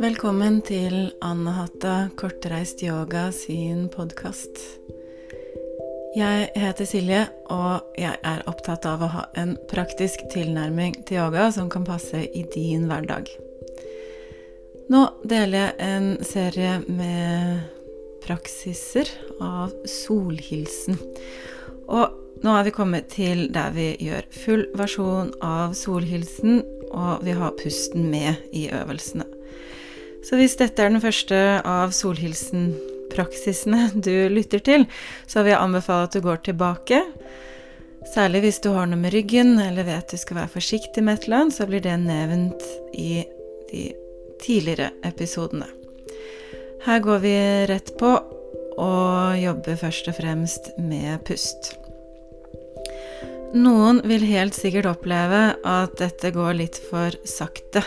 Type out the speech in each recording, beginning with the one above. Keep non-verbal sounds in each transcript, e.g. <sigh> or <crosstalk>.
Velkommen til Anne-Hatta Kortreist Yoga sin podkast. Jeg heter Silje, og jeg er opptatt av å ha en praktisk tilnærming til yoga som kan passe i din hverdag. Nå deler jeg en serie med praksiser av solhilsen. Og nå er vi kommet til der vi gjør full versjon av solhilsen, og vi har pusten med i øvelsene. Så hvis dette er den første av solhilsen-praksisene <laughs> du lytter til, så vil jeg anbefale at du går tilbake. Særlig hvis du har noe med ryggen, eller vet du skal være forsiktig med et eller annet, så blir det nevnt i de tidligere episodene. Her går vi rett på og jobber først og fremst med pust. Noen vil helt sikkert oppleve at dette går litt for sakte,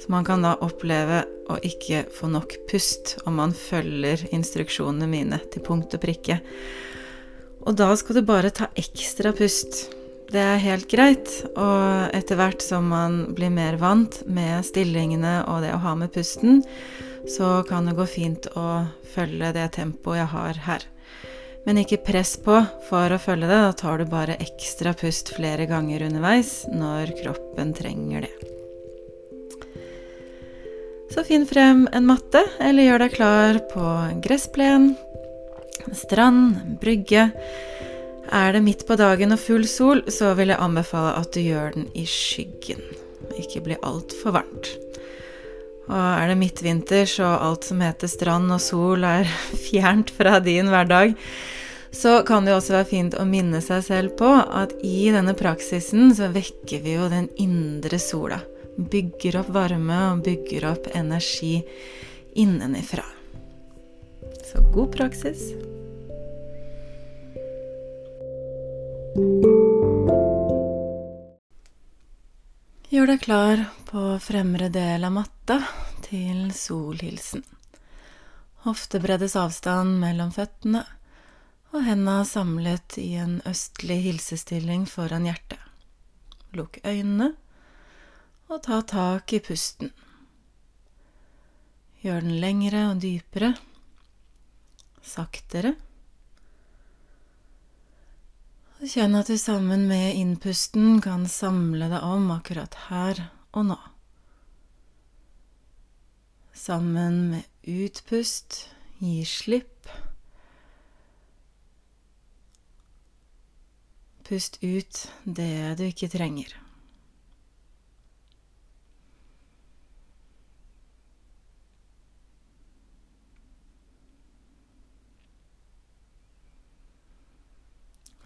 så man kan da oppleve å ikke få nok pust om man følger instruksjonene mine til punkt og prikke. Og da skal du bare ta ekstra pust. Det er helt greit, og etter hvert som man blir mer vant med stillingene og det å ha med pusten, så kan det gå fint å følge det tempoet jeg har her. Men ikke press på for å følge det. Da tar du bare ekstra pust flere ganger underveis når kroppen trenger det. Så finn frem en matte, eller gjør deg klar på gressplen, strand, brygge. Er det midt på dagen og full sol, så vil jeg anbefale at du gjør den i skyggen. Ikke bli altfor varmt. Og er det midtvinter, så alt som heter strand og sol er <laughs> fjernt fra din hverdag, så kan det jo også være fint å minne seg selv på at i denne praksisen så vekker vi jo den indre sola. Bygger opp varme og bygger opp energi innenifra. Så god praksis. Gjør deg klar på fremre del av matta til solhilsen. Hoftebreddes avstand mellom føttene og henda samlet i en østlig hilsestilling foran hjertet. Lukk øynene og ta tak i pusten. Gjør den lengre og dypere, saktere. Kjenn at du sammen med innpusten kan samle deg om akkurat her og nå. Sammen med utpust gi slipp. Pust ut det du ikke trenger.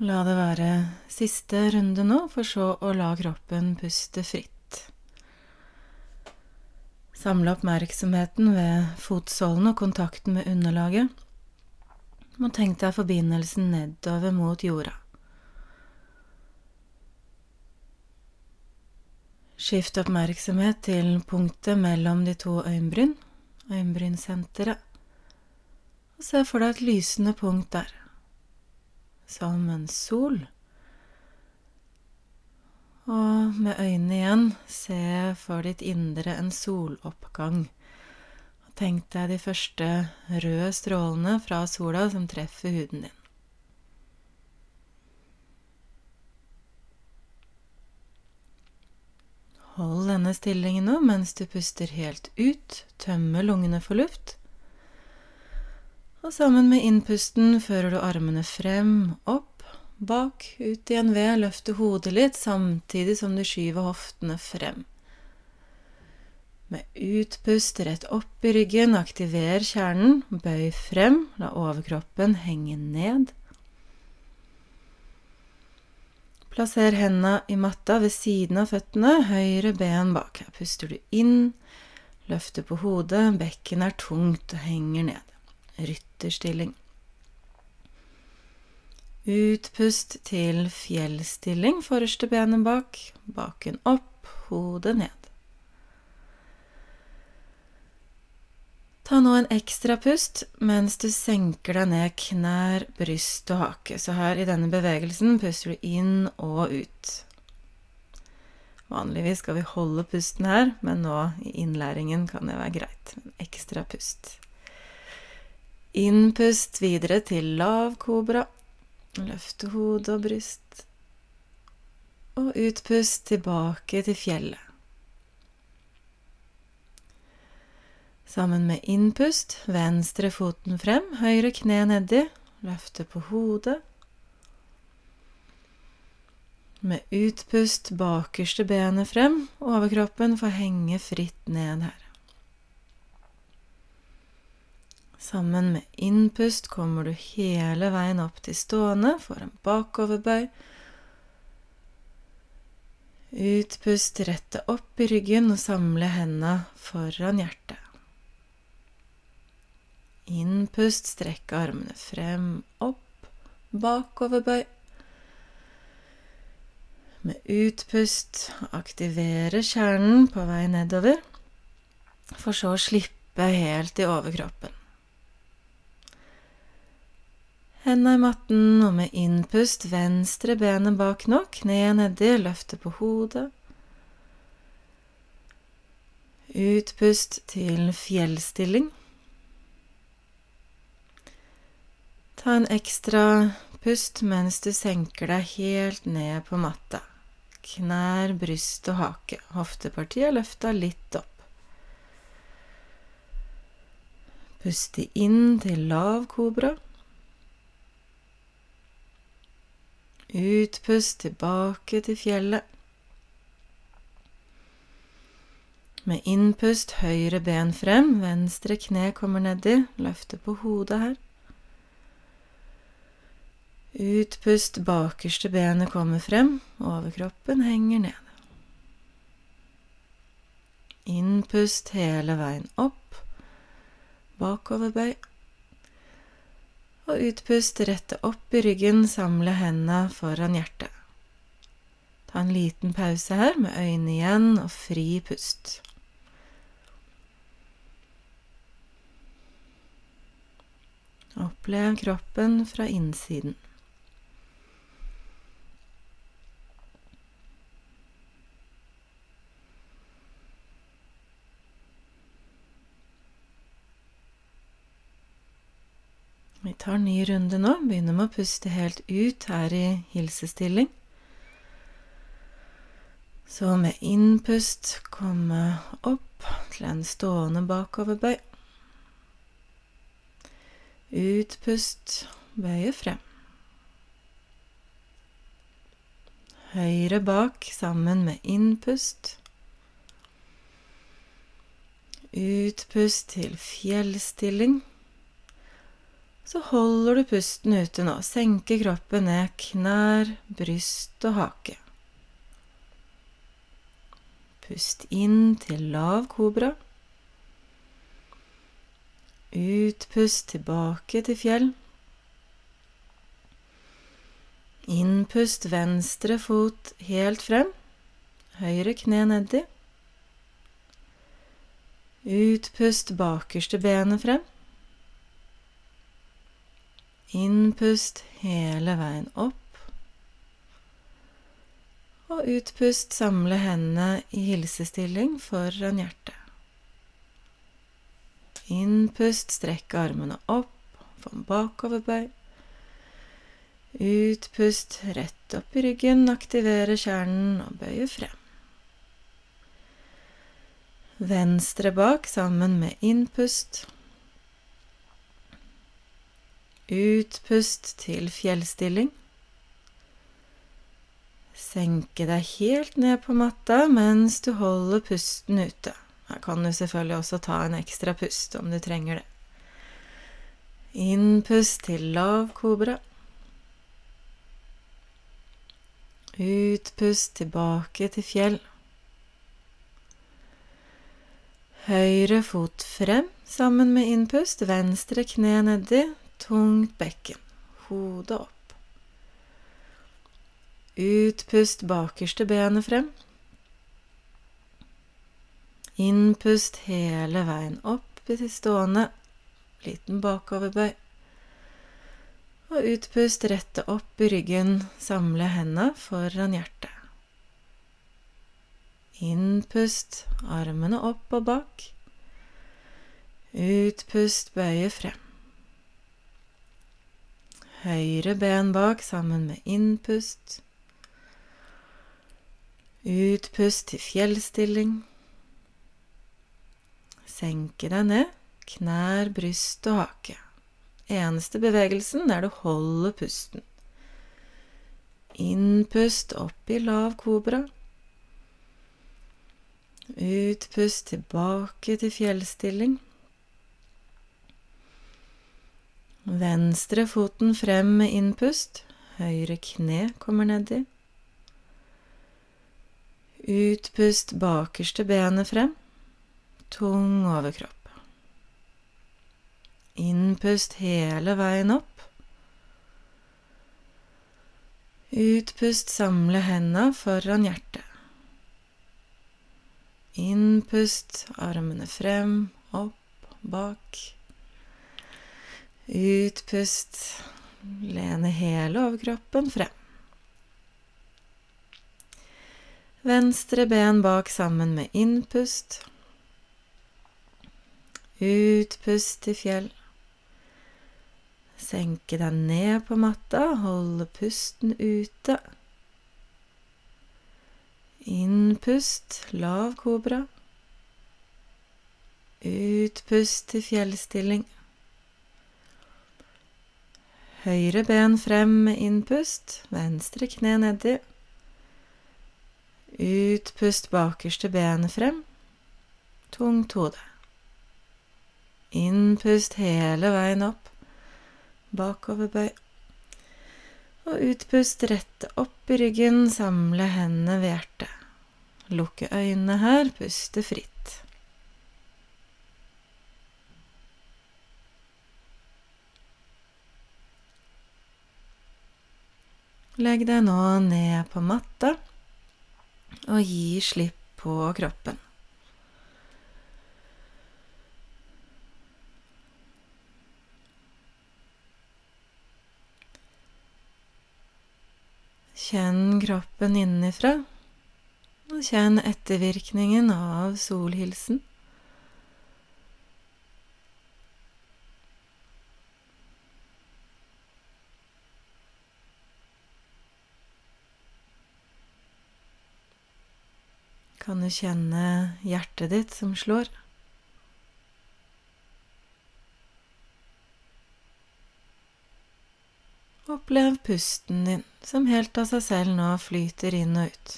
La det være siste runde nå, for så å la kroppen puste fritt. Samle oppmerksomheten ved fotsålen og kontakten med underlaget. Og tenk deg forbindelsen nedover mot jorda. Skift oppmerksomhet til punktet mellom de to øyenbryn, øyenbrynsenteret, og se for deg et lysende punkt der som en sol. Og med øynene igjen, se for ditt indre en soloppgang. Tenk deg de første røde strålene fra sola som treffer huden din. Hold denne stillingen nå mens du puster helt ut, tømmer lungene for luft. Og sammen med innpusten fører du armene frem, opp, bak, ut igjen ved, løfter hodet litt samtidig som du skyver hoftene frem. Med utpust rett opp i ryggen, aktiver kjernen, bøy frem, la overkroppen henge ned. Plasser hendene i matta ved siden av føttene, høyre ben bak. Her puster du inn, løfter på hodet, bekken er tungt og henger ned rytterstilling. Utpust til fjellstilling, forreste benet bak, baken opp, hodet ned. Ta nå en ekstra pust mens du senker deg ned knær, bryst og hake. Så her i denne bevegelsen puster du inn og ut. Vanligvis skal vi holde pusten her, men nå i innlæringen kan det være greit. En ekstra pust. Innpust videre til lav kobra. Løfte hode og bryst. Og utpust tilbake til fjellet. Sammen med innpust, venstre foten frem, høyre kne nedi, løfte på hodet. Med utpust, bakerste benet frem, overkroppen får henge fritt ned her. Sammen med innpust kommer du hele veien opp til stående, får en bakoverbøy. Utpust, rette opp i ryggen og samle hendene foran hjertet. Innpust, strekke armene frem, opp, bakoverbøy. Med utpust aktivere kjernen på vei nedover, for så å slippe helt i overkroppen. Henda i matten, og med innpust venstre benet bak nå, kneet nedi, løfte på hodet. Utpust til fjellstilling. Ta en ekstra pust mens du senker deg helt ned på matta. Knær, bryst og hake. Hoftepartiet er løfta litt opp. Puste inn til lav kobra. Utpust tilbake til fjellet. Med innpust høyre ben frem, venstre kne kommer nedi, løfte på hodet her. Utpust, bakerste benet kommer frem, overkroppen henger ned. Innpust hele veien opp, bakoverbøy. Og utpust rette opp i ryggen, samle hendene foran hjertet. Ta en liten pause her med øynene igjen og fri pust. Opplev kroppen fra innsiden. Vi tar en ny runde nå. Begynner med å puste helt ut her i hilsestilling. Så med innpust komme opp til en stående bakoverbøy. Utpust bøye frem. Høyre bak sammen med innpust. Utpust til fjellstilling. Så holder du pusten ute nå. Senker kroppen ned, knær, bryst og hake. Pust inn til lav kobra. Utpust tilbake til fjell. Innpust venstre fot helt frem. Høyre kne nedi. Utpust bakerste benet frem. Innpust hele veien opp. Og utpust, samle hendene i hilsestilling foran hjertet. Innpust, strekk armene opp, få en bakoverbøy. Utpust, rett opp i ryggen, aktivere kjernen og bøye frem. Venstre bak sammen med innpust. Utpust til fjellstilling. Senke deg helt ned på matta mens du holder pusten ute. Her kan du selvfølgelig også ta en ekstra pust om du trenger det. Innpust til lav kobra. Utpust tilbake til fjell. Høyre fot frem sammen med innpust, venstre kne nedi, tungt bekken, hodet opp. Utpust bakerste benet frem. Innpust hele veien opp til stående, liten bakoverbøy. Og utpust rette opp i ryggen, samle hendene foran hjertet. Innpust, armene opp og bak. Utpust, bøye frem. Høyre ben bak sammen med innpust. Utpust til fjellstilling. Senke deg ned, knær, bryst og hake. Eneste bevegelsen er du holder pusten. Innpust opp i lav kobra. Utpust tilbake til fjellstilling. Venstre foten frem med innpust. Høyre kne kommer nedi. Utpust bakerste benet frem. Tung overkropp. Innpust hele veien opp. Utpust samle henda foran hjertet. Innpust armene frem, opp, bak. Utpust lene hele overkroppen frem. Venstre ben bak sammen med innpust. Utpust til fjell. Senke deg ned på matta, holde pusten ute. Innpust, lav kobra. Utpust til fjellstilling. Høyre ben frem med innpust, venstre kne nedi. Utpust bakerste benet frem, tungt hode. Innpust hele veien opp bakoverbøy. Og utpust rett opp i ryggen, samle hendene ved hjertet. Lukke øynene her, puste fritt. Legg deg nå ned på matta og gi slipp på kroppen. Kjenn kroppen innenfra, og kjenn ettervirkningen av solhilsen. Kan du kjenne hjertet ditt som slår? Opplev pusten din, som helt av seg selv nå flyter inn og ut.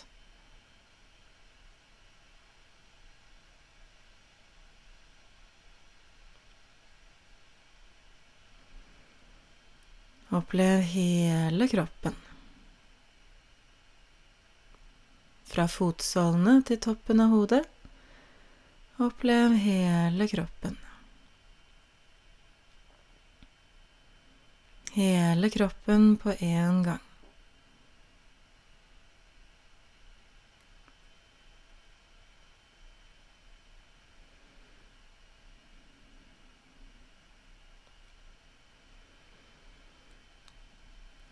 Opplev hele kroppen. Fra fotsålene til toppen av hodet. Opplev hele kroppen. hele kroppen på én gang.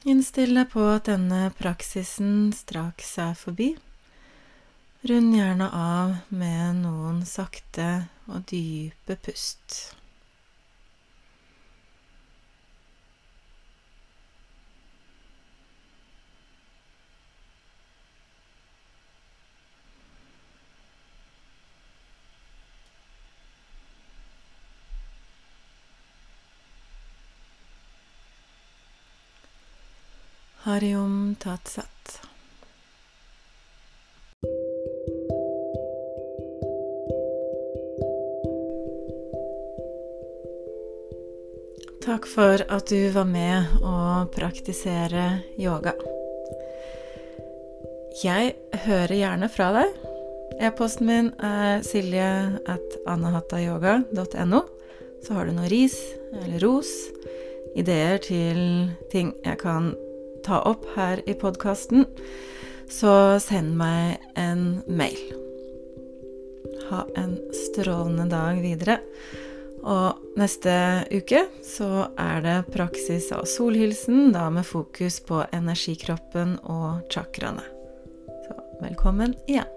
Innstill deg på at denne praksisen straks er forbi. Rund gjerne av med noen sakte og dype pust. Hariom Tatsat. Takk for at du var med å praktisere yoga. Jeg hører gjerne fra deg. E-posten min er silje at anahatayoga.no. Så har du noe ris eller ros, ideer til ting jeg kan ta opp her i podkasten, så send meg en mail. Ha en strålende dag videre. Og neste uke så er det praksis av solhilsen, da med fokus på energikroppen og chakraene. Så velkommen igjen.